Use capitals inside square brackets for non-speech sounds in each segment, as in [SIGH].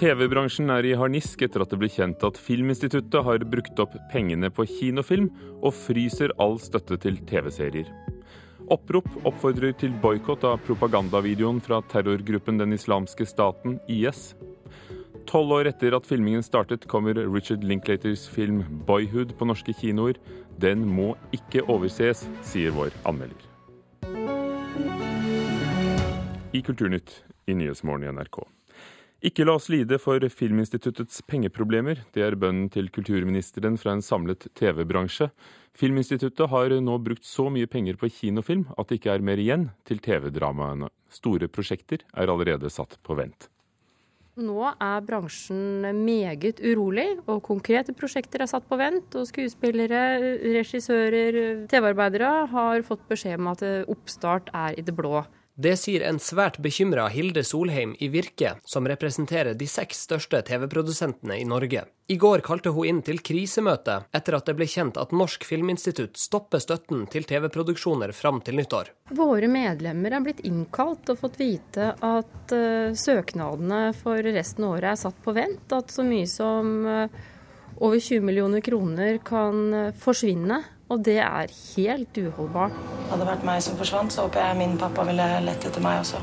TV-bransjen er i harnisk etter at det ble kjent at Filminstituttet har brukt opp pengene på kinofilm, og fryser all støtte til TV-serier. Opprop oppfordrer til boikott av propagandavideoen fra terrorgruppen Den islamske staten, IS. Tolv år etter at filmingen startet, kommer Richard Linklaters film 'Boyhood' på norske kinoer. Den må ikke overses, sier vår anmelder. I Kulturnytt i Nyhetsmorgen i NRK. Ikke la oss lide for Filminstituttets pengeproblemer. Det er bønnen til kulturministeren fra en samlet TV-bransje. Filminstituttet har nå brukt så mye penger på kinofilm at det ikke er mer igjen til TV-dramaene. Store prosjekter er allerede satt på vent. Nå er bransjen meget urolig, og konkrete prosjekter er satt på vent. Og skuespillere, regissører, TV-arbeidere har fått beskjed om at oppstart er i det blå. Det sier en svært bekymra Hilde Solheim i Virke, som representerer de seks største TV-produsentene i Norge. I går kalte hun inn til krisemøte etter at det ble kjent at Norsk Filminstitutt stopper støtten til TV-produksjoner fram til nyttår. Våre medlemmer er blitt innkalt og fått vite at uh, søknadene for resten av året er satt på vent. At så mye som uh, over 20 millioner kroner kan uh, forsvinne og det er helt uholdbart. Hadde det vært meg som forsvant, så håper jeg min pappa ville lett etter meg også.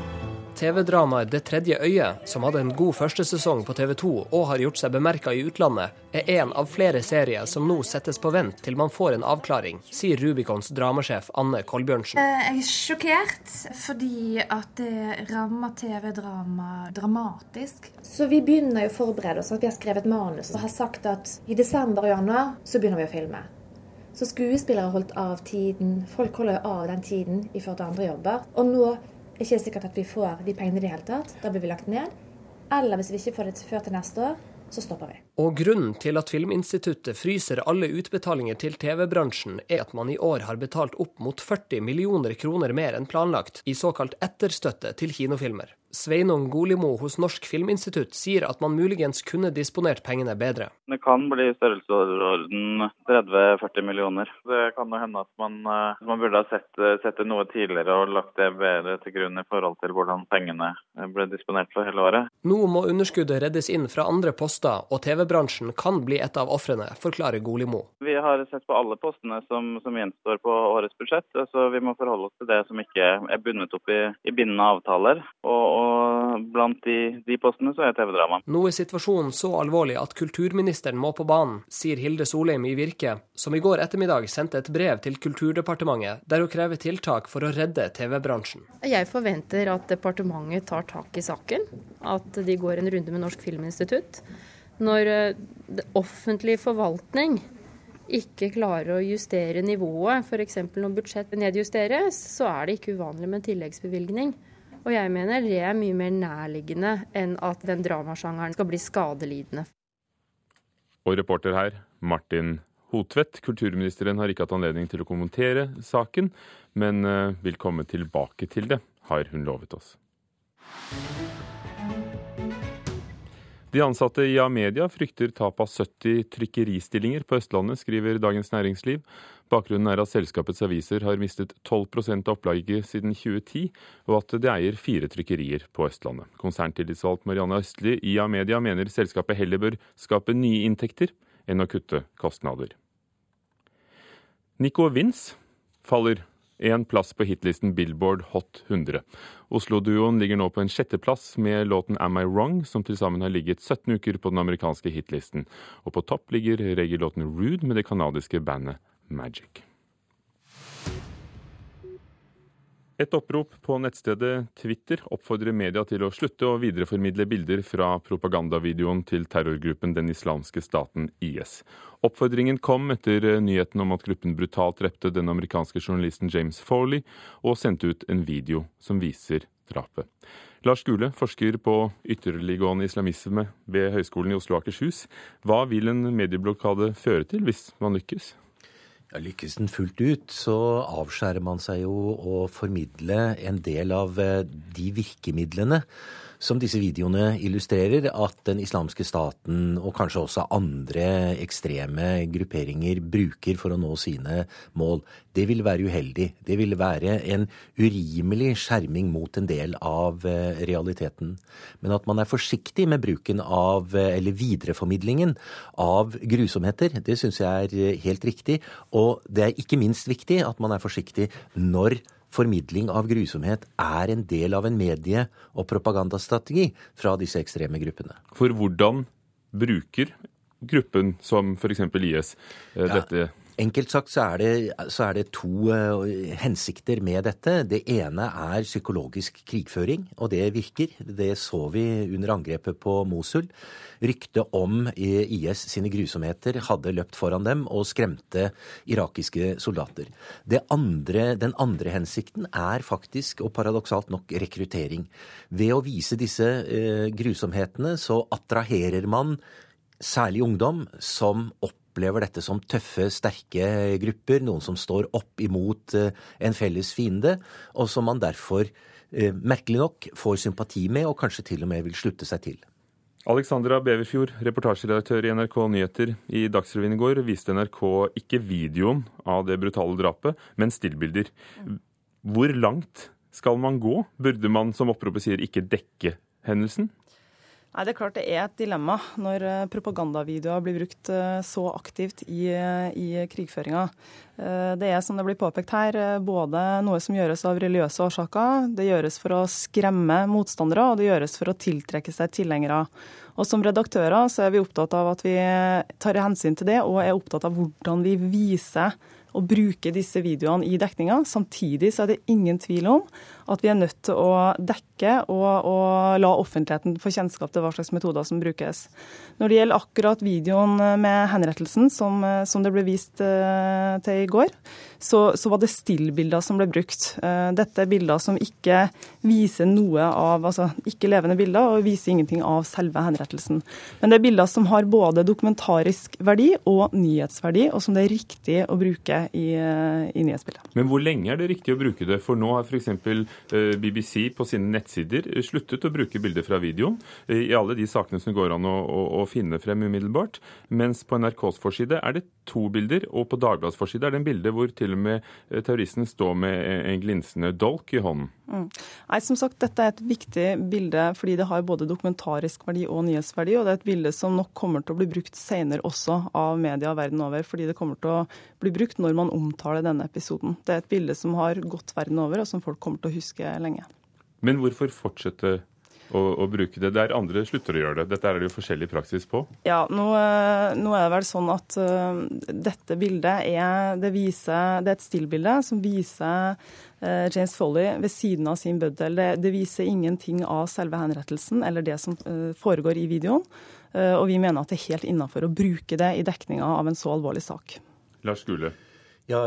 TV-dramaet Det tredje øyet, som hadde en god førstesesong på TV 2 og har gjort seg bemerka i utlandet, er en av flere serier som nå settes på vent til man får en avklaring, sier Rubicons dramasjef Anne Kolbjørnsen. Eh, jeg er sjokkert fordi at det rammer TV-drama dramatisk. Så vi begynner å forberede oss. at Vi har skrevet manus og har sagt at i desember og januar så begynner vi å filme. Så skuespillere holdt av tiden. Folk holder jo av den tiden i forhold til andre jobber. Og nå er det ikke sikkert at vi får de pengene i det hele tatt. Da blir vi lagt ned. Eller hvis vi ikke får det før til neste år, så stopper vi. Og grunnen til at Filminstituttet fryser alle utbetalinger til TV-bransjen, er at man i år har betalt opp mot 40 millioner kroner mer enn planlagt i såkalt etterstøtte til kinofilmer. Sveinung Golimo hos Norsk Filminstitutt sier at man muligens kunne disponert pengene bedre. Det kan bli i størrelsesorden 30-40 millioner. Det kan jo hende at man, eh, man burde ha sett, sett, det noe tidligere og lagt det bedre til grunn i forhold til hvordan pengene ble disponert for hele året. Nå må underskuddet reddes inn fra andre poster, og TV-bransjen kan bli et av ofrene, forklarer Golimo. Vi har sett på alle postene som, som gjenstår på årets budsjett. så Vi må forholde oss til det som ikke er bundet opp i, i bindende avtaler. og og blant de, de postene så er TV-drama. Nå er situasjonen så alvorlig at kulturministeren må på banen, sier Hilde Solheim i Virke, som i går ettermiddag sendte et brev til Kulturdepartementet der hun krever tiltak for å redde TV-bransjen. Jeg forventer at departementet tar tak i saken, at de går en runde med Norsk Filminstitutt. Når eh, offentlig forvaltning ikke klarer å justere nivået, f.eks. når budsjettet nedjusteres, så er det ikke uvanlig med en tilleggsbevilgning. Og jeg mener det er mye mer nærliggende enn at den dramasjangeren skal bli skadelidende. Og reporter her, Martin Hotvedt. Kulturministeren har ikke hatt anledning til å kommentere saken, men eh, vil komme tilbake til det, har hun lovet oss. De ansatte i Amedia frykter tap av 70 trykkeristillinger på Østlandet, skriver Dagens Næringsliv. Bakgrunnen er at selskapets aviser har mistet 12 av opplaget siden 2010, og at det eier fire trykkerier på Østlandet. Konserntillitsvalgt Marianne Østli i Amedia mener selskapet heller bør skape nye inntekter enn å kutte kostnader. Nico Vince faller én plass på hitlisten Billboard Hot 100. Oslo-duoen ligger nå på en sjetteplass med låten Am I Wrong, som til sammen har ligget 17 uker på den amerikanske hitlisten. Og på topp ligger reggae-låten Rude med det canadiske bandet Magic. Et opprop på nettstedet Twitter oppfordrer media til å slutte å videreformidle bilder fra propagandavideoen til terrorgruppen Den islamske staten IS. Oppfordringen kom etter nyheten om at gruppen brutalt drepte den amerikanske journalisten James Foley, og sendte ut en video som viser drapet. Lars Gule, forsker på ytterliggående islamisme ved Høgskolen i Oslo og Akershus. Hva vil en medieblokade føre til, hvis man lykkes? Ja, lykkes den fullt ut, så avskjærer man seg jo å formidle en del av eh, de virkemidlene som disse videoene illustrerer, at den islamske staten og kanskje også andre ekstreme grupperinger bruker for å nå sine mål, det ville være uheldig. Det ville være en urimelig skjerming mot en del av eh, realiteten. Men at man er forsiktig med bruken av, eh, eller videreformidlingen av grusomheter, det syns jeg er eh, helt riktig. Og det er ikke minst viktig at man er forsiktig når formidling av grusomhet er en del av en medie- og propagandastrategi fra disse ekstreme gruppene. For hvordan bruker gruppen som f.eks. IS dette? Ja. Enkelt sagt så er, det, så er det, to uh, hensikter med dette. Det ene er psykologisk krigføring, og det virker. Det så vi under angrepet på Mosul. Ryktet om IS sine grusomheter hadde løpt foran dem og skremte irakiske soldater. Andre, den andre hensikten er faktisk, og paradoksalt nok, rekruttering. Ved å vise disse uh, grusomhetene så attraherer man særlig ungdom som opp opplever dette som tøffe, sterke grupper, noen som står opp imot eh, en felles fiende, og som man derfor eh, merkelig nok får sympati med, og kanskje til og med vil slutte seg til. Alexandra Beverfjord, reportasjeredaktør i NRK Nyheter. I Dagsrevyen i går viste NRK ikke videoen av det brutale drapet, men stillbilder. Hvor langt skal man gå? Burde man, som oppropet sier, ikke dekke hendelsen? Nei, Det er klart det er et dilemma når eh, propagandavideoer blir brukt eh, så aktivt i, eh, i krigføringa. Det er som det blir påpekt her, både noe som gjøres av religiøse årsaker, det gjøres for å skremme motstandere, og det gjøres for å tiltrekke seg tilhengere. Og Som redaktører så er vi opptatt av at vi tar hensyn til det, og er opptatt av hvordan vi viser og bruker disse videoene i dekninga. Samtidig så er det ingen tvil om at vi er nødt til å dekke og, og la offentligheten få kjennskap til hva slags metoder som brukes. Når det gjelder akkurat videoen med henrettelsen som, som det ble vist uh, til i går, så, så, var det stillbilder som ble brukt. Uh, dette er bilder som ikke viser noe av Altså ikke levende bilder, og viser ingenting av selve henrettelsen. Men det er bilder som har både dokumentarisk verdi og nyhetsverdi, og som det er riktig å bruke i, uh, i nyhetsbildet. Men hvor lenge er det riktig å bruke det? For nå har f.eks. Eh, BBC på sine nettsider eh, sluttet å bruke bilder fra videoen eh, i alle de sakene som går an å, å, å finne frem umiddelbart. Mens på NRKs forside er det to bilder, og på Dagbladets forside er det en bilde hvor til og med terroristen står med en glinsende dolk i hånden. Mm. Nei, som sagt, Dette er et viktig bilde fordi det har både dokumentarisk verdi og nyhetsverdi. Og det er et bilde som nok kommer til å bli brukt senere også av media verden over. Fordi det kommer til å bli brukt når man omtaler denne episoden. Det er et bilde som har gått verden over, og som folk kommer til å huske lenge. Men hvorfor fortsette å, å, bruke det der andre slutter å gjøre det? Dette er det jo forskjellig praksis på? Ja, nå, eh, nå er det vel sånn at uh, dette bildet er, det viser, det er et stillbilde som viser uh, James Foley ved siden av sin bøddel. Det, det, viser ingenting av selve henrettelsen eller det som uh, foregår i videoen. og vi mener at det er helt innafor å bruke det i dekninga av en så alvorlig sak. Lars Gule. Ja,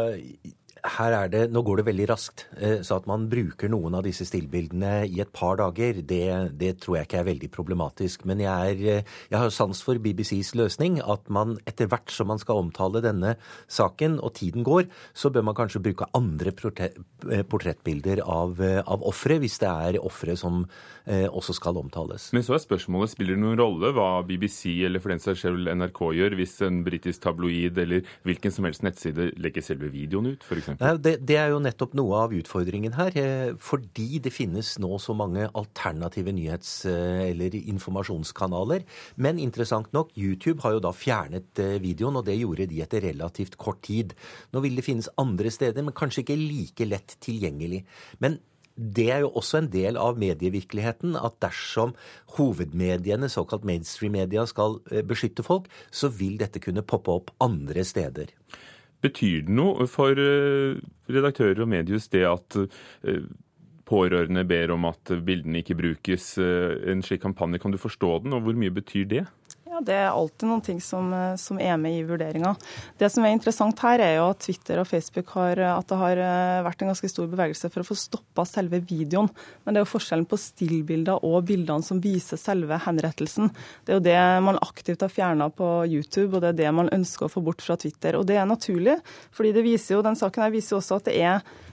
her er det, Nå går det veldig raskt. Eh, så at man bruker noen av disse stillbildene i et par dager, det, det tror jeg ikke er veldig problematisk. Men jeg, er, eh, jeg har sans for BBCs løsning. At man etter hvert som man skal omtale denne saken, og tiden går, så bør man kanskje bruke andre eh, portrettbilder av, av ofre, hvis det er ofre som også skal omtales. Men så er spørsmålet, spiller det noen rolle hva BBC eller for den saks skyld NRK gjør, hvis en britisk tabloid eller hvilken som helst nettside legger selve videoen ut, f.eks.? Det, det, er jo nettopp noe av utfordringen her. Eh, fordi det finnes nå så mange alternative nyhets- eh, eller informasjonskanaler. Men interessant nok, YouTube har jo da fjernet eh, videoen, og det gjorde de etter relativt kort tid. Nå vil det finnes andre steder, men kanskje ikke like lett tilgjengelig. Men det er jo også en del av medievirkeligheten at dersom hovedmediene, såkalt mainstream-media, skal beskytte folk, så vil dette kunne poppe opp andre steder. Betyr det noe for eh, redaktører og mediehus det at eh, pårørende ber om at bildene ikke brukes? Eh, en slik kampanje, kan du forstå den, og hvor mye betyr det? Det er alltid noen ting som, eh, som er med i vurderinga. Det som er interessant her, er jo at Twitter og Facebook har, at det har eh, vært en ganske stor bevegelse for å få stoppa selve videoen. Men det er jo forskjellen på stillbilder og bildene som viser selve henrettelsen. Det er jo det man aktivt har fjerna på YouTube, og det er det man ønsker å få bort fra Twitter. Og det er naturlig, fordi det viser jo, den saken her viser jo også at det er eh,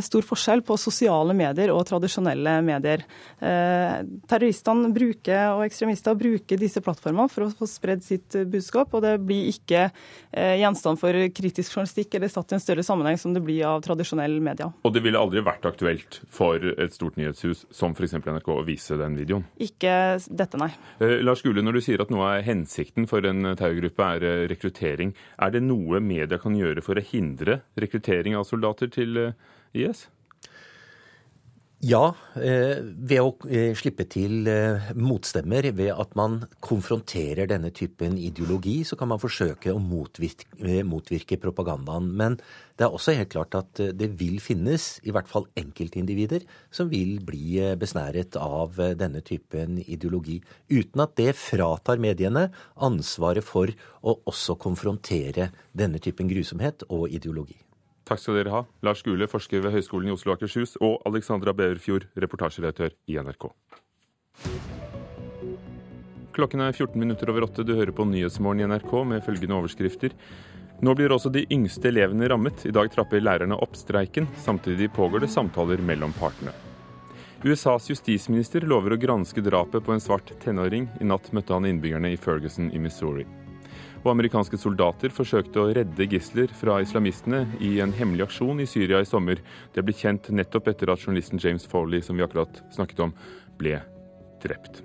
stor forskjell på sosiale medier og tradisjonelle medier. Eh, terroristene bruker, og ekstremister bruker disse plattformene for å få spredd sitt budskap, og det blir ikke eh, gjenstand for kritisk journalistikk eller satt i en større sammenheng som det blir av tradisjonelle medier. Og det ville aldri vært aktuelt for et stort nyhetshus som f.eks. NRK å vise den videoen? Ikke dette, nei. Eh, Lars Gule, når du sier at noe er hensikten for en terrorgruppe er eh, rekruttering, er det noe media kan gjøre for å hindre rekruttering av soldater til eh, IS? Ja, eh, ved å eh, slippe til eh, motstemmer, ved at man konfronterer denne typen ideologi, så kan man forsøke å motvirke, motvirke, propagandaen. Men det er også helt klart at det vil finnes i hvert fall enkeltindivider som vil bli besnæret av denne typen ideologi, uten at det fratar mediene ansvaret for å også konfrontere denne typen grusomhet og ideologi. Takk skal dere ha. Lars Gule, forsker ved Høgskolen i Oslo og Akershus, og Alexandra Beverfjord, reportasjeredaktør i NRK. Klokken er 14 minutter over åtte. Du hører på Nyhetsmorgen i NRK med følgende overskrifter. Nå blir også de yngste elevene rammet. I dag trapper lærerne opp streiken. Samtidig pågår det samtaler mellom partene. USAs justisminister lover å granske drapet på en svart tenåring. I natt møtte han innbyggerne i Ferguson i Missouri og amerikanske soldater forsøkte å redde gisler fra islamistene i en hemmelig aksjon i Syria i sommer. Det ble kjent nettopp etter at journalisten James Foley, som vi akkurat snakket om, ble drept.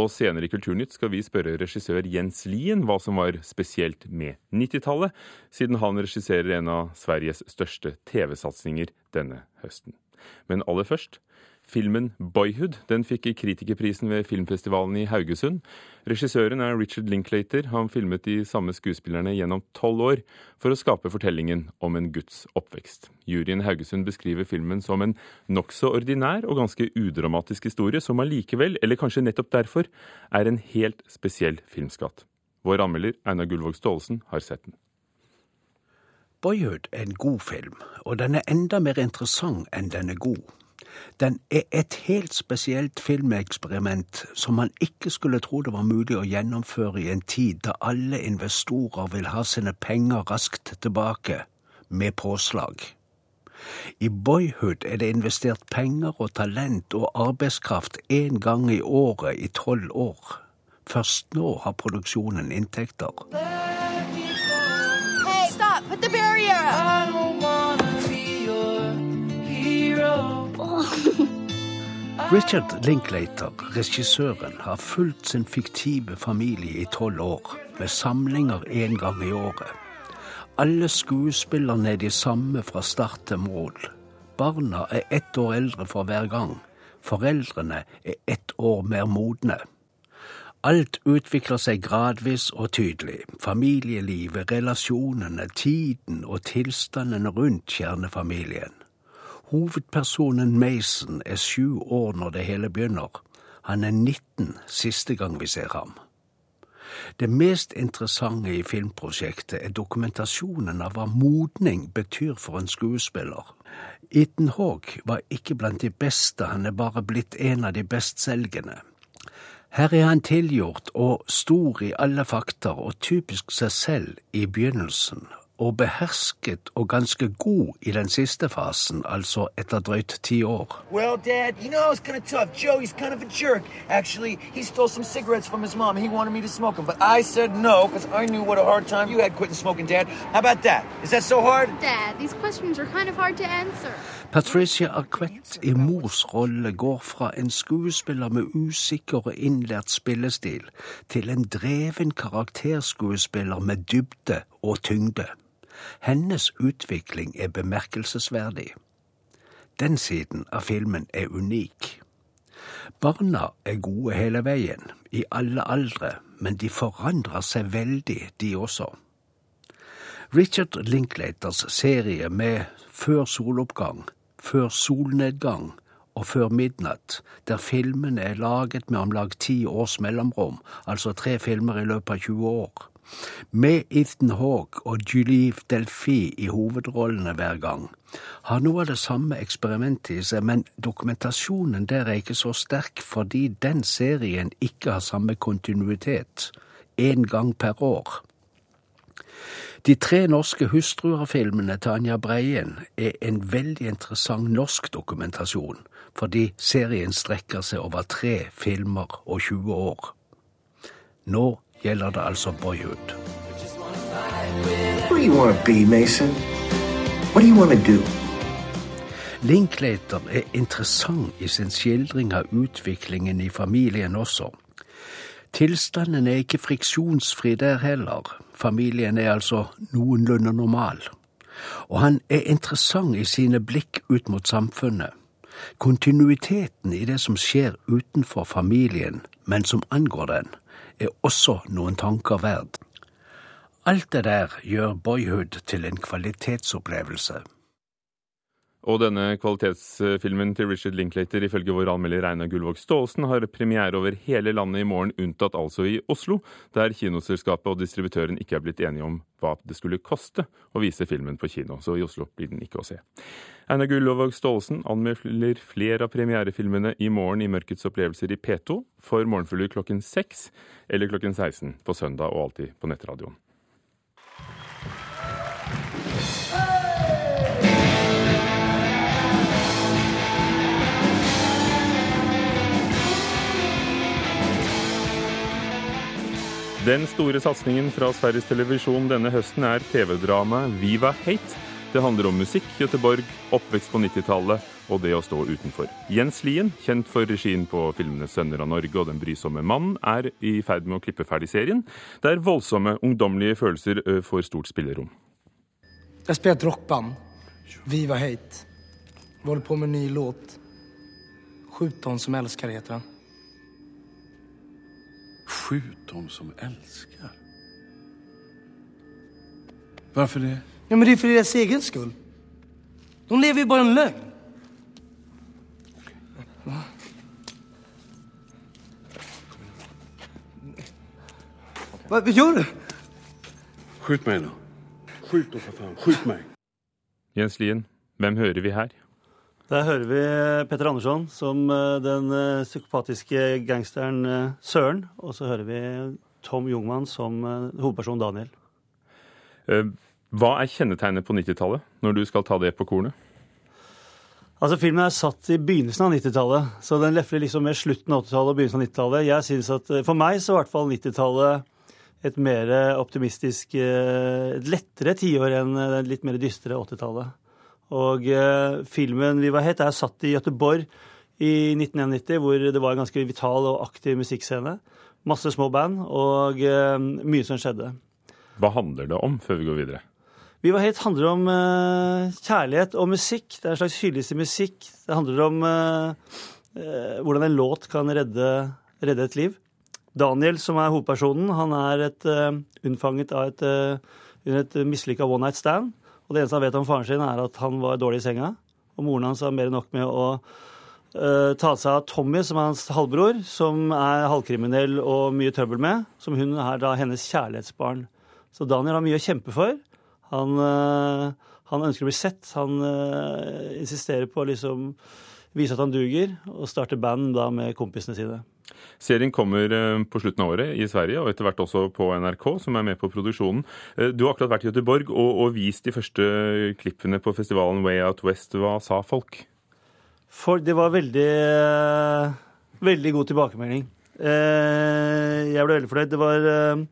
Og senere i Kulturnytt skal vi spørre regissør Jens Lien hva som var spesielt med 90-tallet, siden han regisserer en av Sveriges største TV-satsinger denne høsten. Men aller først Filmen 'Boyhood' den fikk kritikerprisen ved filmfestivalen i Haugesund. Regissøren er Richard Linklater. Han filmet de samme skuespillerne gjennom tolv år for å skape fortellingen om en guds oppvekst. Juryen Haugesund beskriver filmen som en nokså ordinær og ganske udramatisk historie, som allikevel, eller kanskje nettopp derfor, er en helt spesiell filmskatt. Vår anmelder Einar Gullvåg Staalesen har sett den. Boyhood er en god film, og den er enda mer interessant enn den er god. Den er et helt spesielt filmeksperiment som man ikke skulle tro det var mulig å gjennomføre i en tid da alle investorer vil ha sine penger raskt tilbake, med påslag. I Boyhood er det investert penger og talent og arbeidskraft én gang i året i tolv år. Først nå har produksjonen inntekter. Richard Linklater, regissøren, har fulgt sin fiktive familie i tolv år, med samlinger én gang i året. Alle skuespillerne er de samme fra start til mål. Barna er ett år eldre for hver gang. Foreldrene er ett år mer modne. Alt utvikler seg gradvis og tydelig. Familielivet, relasjonene, tiden og tilstandene rundt kjernefamilien. Hovedpersonen Mason er sju år når det hele begynner. Han er 19 siste gang vi ser ham. Det mest interessante i filmprosjektet er dokumentasjonen av hva modning betyr for en skuespiller. Ethan Hawke var ikke blant de beste, han er bare blitt en av de bestselgende. Her er han tilgjort og stor i alle fakter og typisk seg selv i begynnelsen og behersket og ganske god i den siste fasen, altså etter drøyt ti år. Well, Dad, you know it's kind of tough. Joey's kind of a jerk. Actually, he stole some cigarettes from his mom. He wanted me to smoke them, but I said no because I knew what a hard time you had quitting smoking, Dad. How about that? Is that so hard? Dad, these questions are kind of hard to answer. Patricia Arquette i mors rolle går fra en skuespiller med usikker og innlært spillestil til en dreven karakterskuespiller med dybde og tyngde. Hennes utvikling er bemerkelsesverdig. Den siden av filmen er unik. Barna er gode hele veien, i alle aldre, men de forandrer seg veldig, de også. Richard Linklaters serie med Før soloppgang, Før solnedgang og Før midnatt, der filmene er laget med om lag ti års mellomrom, altså tre filmer i løpet av 20 år, med Ethan Hawke og Julie Delphi i hovedrollene hver gang, har noe av det samme eksperimentet i seg, men dokumentasjonen der er ikke så sterk fordi den serien ikke har samme kontinuitet, én gang per år. De tre norske hustruer-filmene til Anja Breien er en veldig interessant norsk dokumentasjon, fordi serien strekker seg over tre filmer og 20 år. Nå gjelder det altså Boyhood. What do you want to be, Mason? What do you want to do? Linklater er interessant i sin skildring av utviklingen i familien også. Tilstanden er ikke friksjonsfri der heller. Familien er altså noenlunde normal. Og han er interessant i sine blikk ut mot samfunnet. Kontinuiteten i det som skjer utenfor familien, men som angår den, er også noen tanker verd. Alt det der gjør Boyhood til en kvalitetsopplevelse. Og denne kvalitetsfilmen til Richard Linklater ifølge vår anmelder Einar Gullvåg Staalesen har premiere over hele landet i morgen, unntatt altså i Oslo, der kinoselskapet og distributøren ikke er blitt enige om hva det skulle koste å vise filmen på kino. Så i Oslo blir den ikke å se. Einar Gullvåg Staalesen anmelder flere av premierefilmene i morgen i Mørkets opplevelser i P2 for morgenfugler klokken 6 eller klokken 16 på søndag og alltid på nettradioen. Den store satsingen fra Sveriges Televisjon denne høsten er TV-dramaet Viva Hate. Det handler om musikk, Göteborg, oppvekst på 90-tallet og det å stå utenfor. Jens Lien, kjent for regien på filmene 'Sønner av Norge' og 'Den brysomme mannen', er i ferd med å klippe ferdig serien, der voldsomme, ungdommelige følelser får stort spillerom. Jeg spiller et rockband. Viva Hate. Vi holder på med en ny låt. 'Skjut som elsker', heter den. Skjut dem som älskar. Varför det? Ja, men det är för deras egen skull. De lever ju bara en lögn. Hva? vad gör du? Skjut meg nå. Skjut då för faen. Skjut meg. Jens Lien, hvem hører vi her? Der hører vi Petter Andersson som eh, den eh, psykopatiske gangsteren eh, Søren. Og så hører vi Tom Jungmann som eh, hovedperson Daniel. Eh, Hva er kjennetegnet på 90-tallet, når du skal ta det på kornet? Altså, Filmen er satt i begynnelsen av 90-tallet, så den lefler liksom med slutten av 80-tallet og begynnelsen av 90-tallet. Jeg synes at, For meg så er i hvert fall 90-tallet et mer optimistisk, eh, et lettere tiår enn det litt mer dystre 80-tallet. Og eh, filmen 'Viva Het' er satt i Gøteborg i 1991, hvor det var en ganske vital og aktiv musikkscene. Masse små band og eh, mye som skjedde. Hva handler det om, før vi går videre? Viva Hate handler om eh, kjærlighet og musikk. Det er en slags hyllest til musikk. Det handler om eh, eh, hvordan en låt kan redde, redde et liv. Daniel, som er hovedpersonen, han er et, eh, unnfanget av et, under et mislykka one night stand. Og det eneste han vet om faren sin, er at han var dårlig i senga. Og moren hans har mer enn nok med å uh, ta seg av Tommy, som er hans halvbror, som er halvkriminell og mye trøbbel med. Som hun er da hennes kjærlighetsbarn. Så Daniel har mye å kjempe for. Han, uh, han ønsker å bli sett. Han uh, insisterer på å liksom vise at han duger, og starte band da med kompisene sine. Serien kommer eh, på slutten av året i Sverige, og etter hvert også på NRK, som er med på produksjonen. Eh, Du har akkurat vært i Göteborg og, og vist de første klippene på festivalen Way Out West. Hva sa folk? For det var veldig eh, Veldig god tilbakemelding. Eh, Jeg ble veldig fornøyd. Det var eh,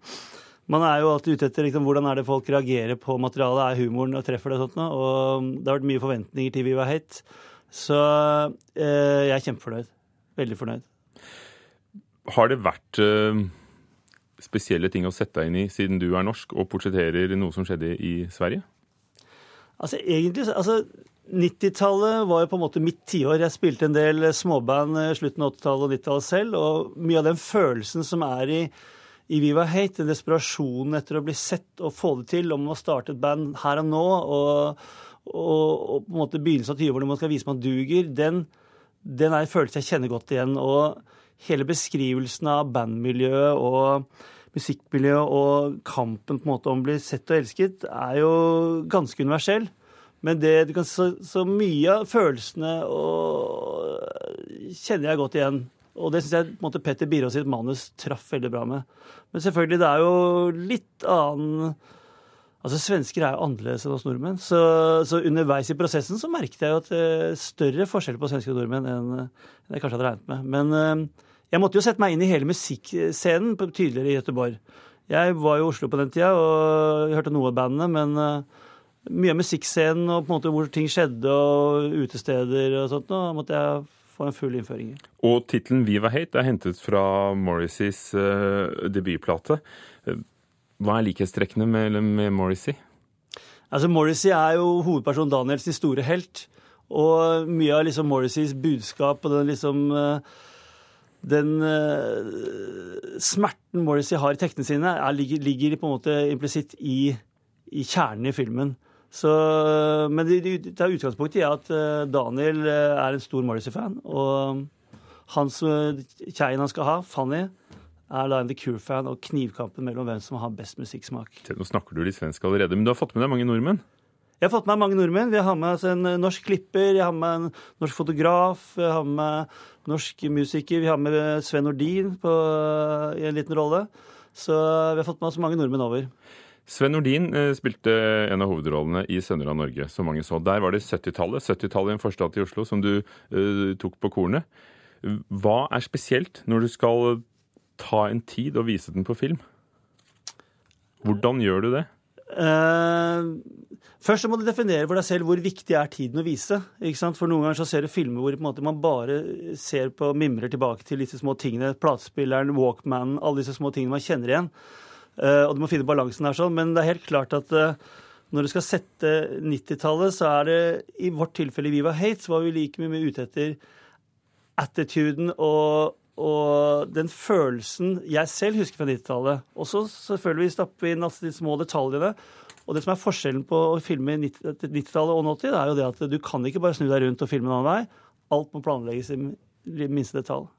Man er jo alltid ute etter liksom, hvordan er det folk reagerer på materialet. Er humoren og treffer det og sånt? Og det har vært mye forventninger til Viva Hate. Så eh, jeg er kjempefornøyd. Veldig fornøyd. Har det vært eh, spesielle ting å sette deg inn i siden du er norsk og portretterer noe som skjedde i Sverige? Altså egentlig, altså 90-tallet var jo på en måte mitt tiår. Jeg spilte en del småband eh, slutten av 80-tallet og 90-tallet selv, og mye av den følelsen som er i, i Viva Hate, den desperasjonen etter å bli sett og få det til, om å starte et band her og nå, og, og, og på en måte begynnelsen av 20-årene hvor man skal vise man duger, den, den er en følelse jeg kjenner godt igjen. Og hele beskrivelsen av bandmiljøet og musikkmiljøet og kampen på en måte om å bli sett og elsket er jo ganske universell. Men det, så, så mye av følelsene og, kjenner jeg godt igjen. Og det syns jeg på en måte Petter Birås sitt manus traff veldig bra med. Men selvfølgelig, det er jo litt annen Altså, Svensker er jo annerledes enn oss nordmenn. Så, så, underveis i prosessen så merket jeg jo at uh, større forskjell på svensker og nordmenn enn, jeg kanskje hadde regnet med. Men uh, jeg måtte jo sette meg inn i hele musikkscenen tydeligere i Gøteborg. Jeg var jo i Oslo på den tida og hørte noe av bandene, men uh, mye av musikkscenen og på en måte hvor ting skjedde og utesteder og sånt, da måtte jeg få en full innføring i. Og tittelen 'Viva Hate' er hentet fra Morrisseys debutplate. Hva er likhetstrekkene med, med Morrissey? Altså, Morrissey er jo hovedpersonen Daniels store helt. Og mye av liksom Morrisseys budskap og den liksom eh, Den uh, smerten Morrissey har i tekstene sine, er, ligger, ligger, på en måte implisitt i, i, kjernen i filmen. Så, men det, det utgangspunktet er at uh, Daniel er en stor Morrissey-fan. Og hans kjeien han skal ha, Fanny, er da en The Cure-fan og knivkampen mellom hvem som har best musikksmak. Nå snakker du litt svensk allerede, men du har fått med deg mange nordmenn? Jeg har fått med mange nordmenn. Vi har med oss en eh, norsk klipper, jeg har med en norsk fotograf, jeg har med norsk musiker, vi har med Sven Nordin på, i en liten rolle. Så vi har fått med oss mange nordmenn over. Sven Nordin eh, spilte en av hovedrollene i 'Sønner av Norge', som mange så. Der var det 70-tallet. 70-tallet i en forstad til Oslo som du uh, tok på kornet. Hva er spesielt når du skal ta en tid og vise den på film? Hvordan gjør du det? Uh, først så må du definere for deg selv hvor viktig er tiden å vise. ikke sant? For Noen ganger så ser du filmer hvor måte, man bare ser på mimrer tilbake til disse små tingene. Platespilleren, Walkmanen, alle disse små tingene man kjenner igjen. Uh, og du må finne balansen her sånn. Men det er helt klart at uh, når du skal sette 90-tallet, så er det i vårt tilfelle i Viva Hate, så var vi like mye ute etter attituden og og den følelsen jeg selv husker fra 90-tallet. Og så selvfølgelig stappe inn altså de små detaljene. Og det som er forskjellen på å filme 90-tallet og 80, det er jo det at du kan ikke bare snu deg rundt og filme en annen vei. Alt må planlegges i minste detalj.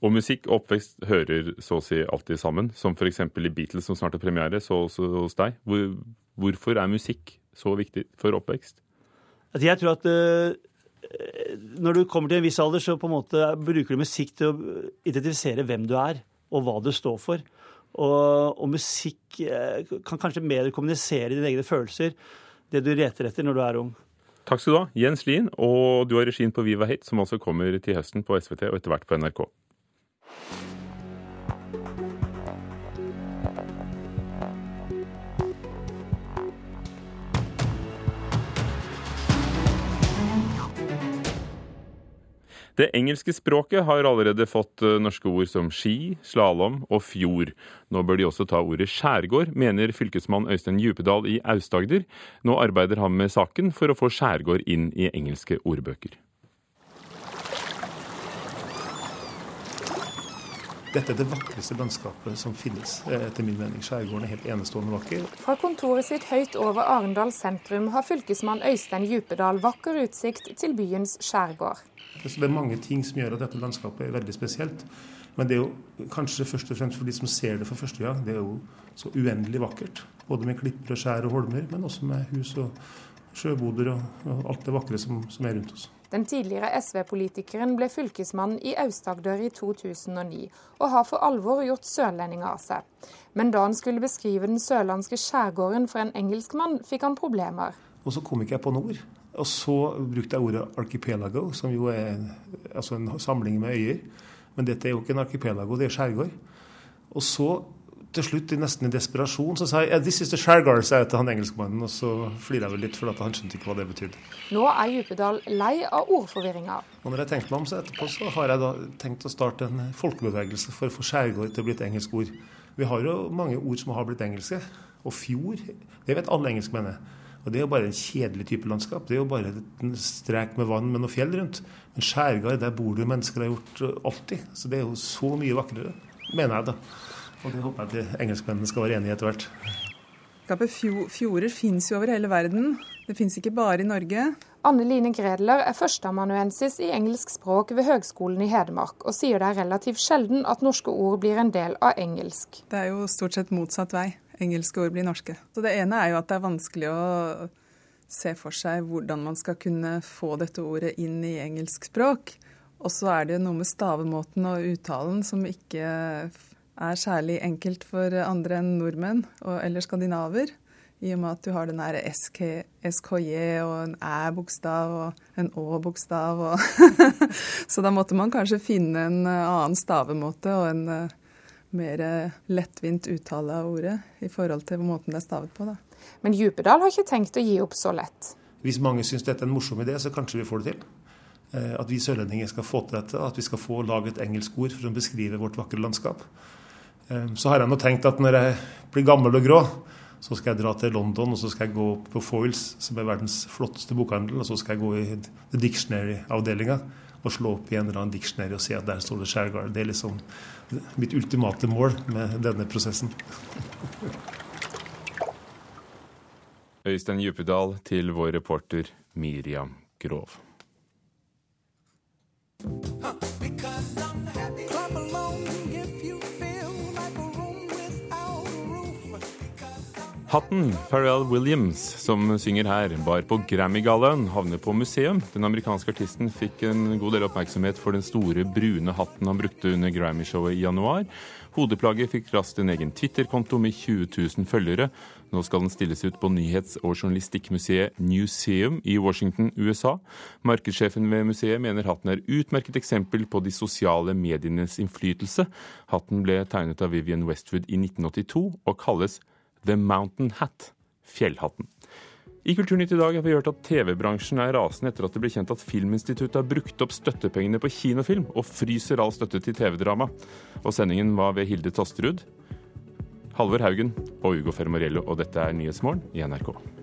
Og musikk og oppvekst hører så å si alltid sammen, som f.eks. i Beatles som snart er premiere, så også hos deg. Hvor, hvorfor er musikk så viktig for oppvekst? Jeg tror at uh, når du kommer til en viss alder, så på en måte bruker du musikk til å identifisere hvem du er, og hva du står for. Og, og musikk eh, kan kanskje mer kommunisere dine egne følelser, det du reter etter når du er ung. Takk skal du ha, Jens Lien, og du har regien på Viva Hate, som også kommer til høsten på SVT og etter hvert på NRK. Det engelske språket har allerede fått eh, norske ord som ski, slalåm og fjord. Nå bør de også ta ordet skjærgård, mener fylkesmann Øystein Djupedal i Aust-Agder. Nå arbeider han med saken for å få skjærgård inn i engelske ordbøker. Dette er det vakreste landskapet som finnes, eh, etter min mening. Skjærgården er helt enestående vakker. Fra kontoret sitt høyt over Arendal sentrum har fylkesmann Øystein Djupedal vakker utsikt til byens skjærgård. Så det er mange ting som gjør at dette landskapet er veldig spesielt. Men det er jo kanskje først og fremst for de som ser det for første gang, det er jo så uendelig vakkert. Både med klipper og skjær og holmer, men også med hus og sjøboder og, og alt det vakre som, som, er rundt oss. Den tidligere SV-politikeren ble fylkesmann i Aust-Agder i 2009, og har for alvor gjort sørlendinger av seg. Men da han skulle beskrive den sørlandske skjærgården for en engelskmann, fikk han problemer. Og så kom ikke jeg på noe ord. Og så brukte jeg ordet archipelago, som jo er altså en samling med øyer. Men dette er jo ikke en archipelago, det er skjærgård. Og så til slutt, nesten i desperasjon, så sa jeg yeah, 'This is the Skjærgård', sa jeg til han engelskmannen. Og så flirer jeg vel litt, for han skjønte ikke hva det betydde. Nå er Djupedal lei av ordforvirringa. Og når jeg tenkte meg om, så etterpå så har jeg da tenkt å starte en folkebevegelse for å få skjærgård til å bli et engelsk ord. Vi har jo mange ord som har blitt engelske. Og fjord, det vet alle engelskmenn. Og Det er jo bare en kjedelig type landskap. Det er jo bare en strek med vann med noe fjell rundt. Men Skjærgard, der bor det jo mennesker har gjort eh, alltid. Så det er jo så mye vakrere, mener jeg da. Og det håper jeg at engelskmennene skal være enig i etter hvert. Fjorder finnes jo over hele verden. Det finnes ikke bare i Norge. Anne Line Gredler er førsteamanuensis i engelsk språk ved Høgskolen i Hedmark, og sier det er relativt sjelden at norske ord blir en del av engelsk. Det er jo stort sett motsatt vei engelske ord blir norske. Så Det ene er jo at det er vanskelig å se for seg hvordan man skal kunne få dette ordet inn i engelsk språk. Og så er det noe med stavemåten og uttalen som ikke er særlig enkelt for andre enn nordmenn eller skandinaver. I og med at du har den derre SKJ og en æ-bokstav og en å-bokstav. [LAUGHS] så da måtte man kanskje finne en annen stavemåte og en mer lettvint uttale av ordet i forhold til måten det er stavet på. da. Men Djupedal har ikke tenkt å gi opp så lett. Hvis mange syns dette er en morsom idé, så kanskje vi får det til. Eh, at vi sørlendinger skal få til dette, at vi skal få lage et engelsk ord for å beskrive vårt vakre landskap. Eh, så har jeg nå tenkt at når jeg blir gammel og grå, så skal jeg dra til London og så skal jeg gå på Foils, som er verdens flotteste bokhandel, og så skal jeg gå i The Dictionary-avdelinga og slå opp i en eller annen dictionary og se at der står det Skjærgard. Det er liksom mitt ultimate mål med denne prosessen. Øystein Djupedal til vår reporter Miriam Grov. Hatten Pharrell Williams, som synger her, bar på Grammy-gallaen, havner på museum. Den amerikanske artisten fikk en god del oppmerksomhet for den store, brune hatten han brukte under Grammy-showet i januar. Hodeplagget fikk raskt en egen Twitter-konto med 20 000 følgere. Nå skal den stilles ut på nyhets- og journalistikkmuseet Newseum i Washington, USA. Markedssjefen ved museet mener hatten er utmerket eksempel på de sosiale medienes innflytelse. Hatten ble tegnet av Vivian Westwood i 1982 og kalles The Mountain Hat, fjellhatten. I Kulturnytt i dag har vi hørt at TV-bransjen er rasende etter at det ble kjent at Filminstituttet har brukt opp støttepengene på kinofilm, og fryser all støtte til TV-drama. Og sendingen var ved Hilde Tosterud, Halvor Haugen og Ugo Fermariello, og dette er Nyhetsmorgen i NRK.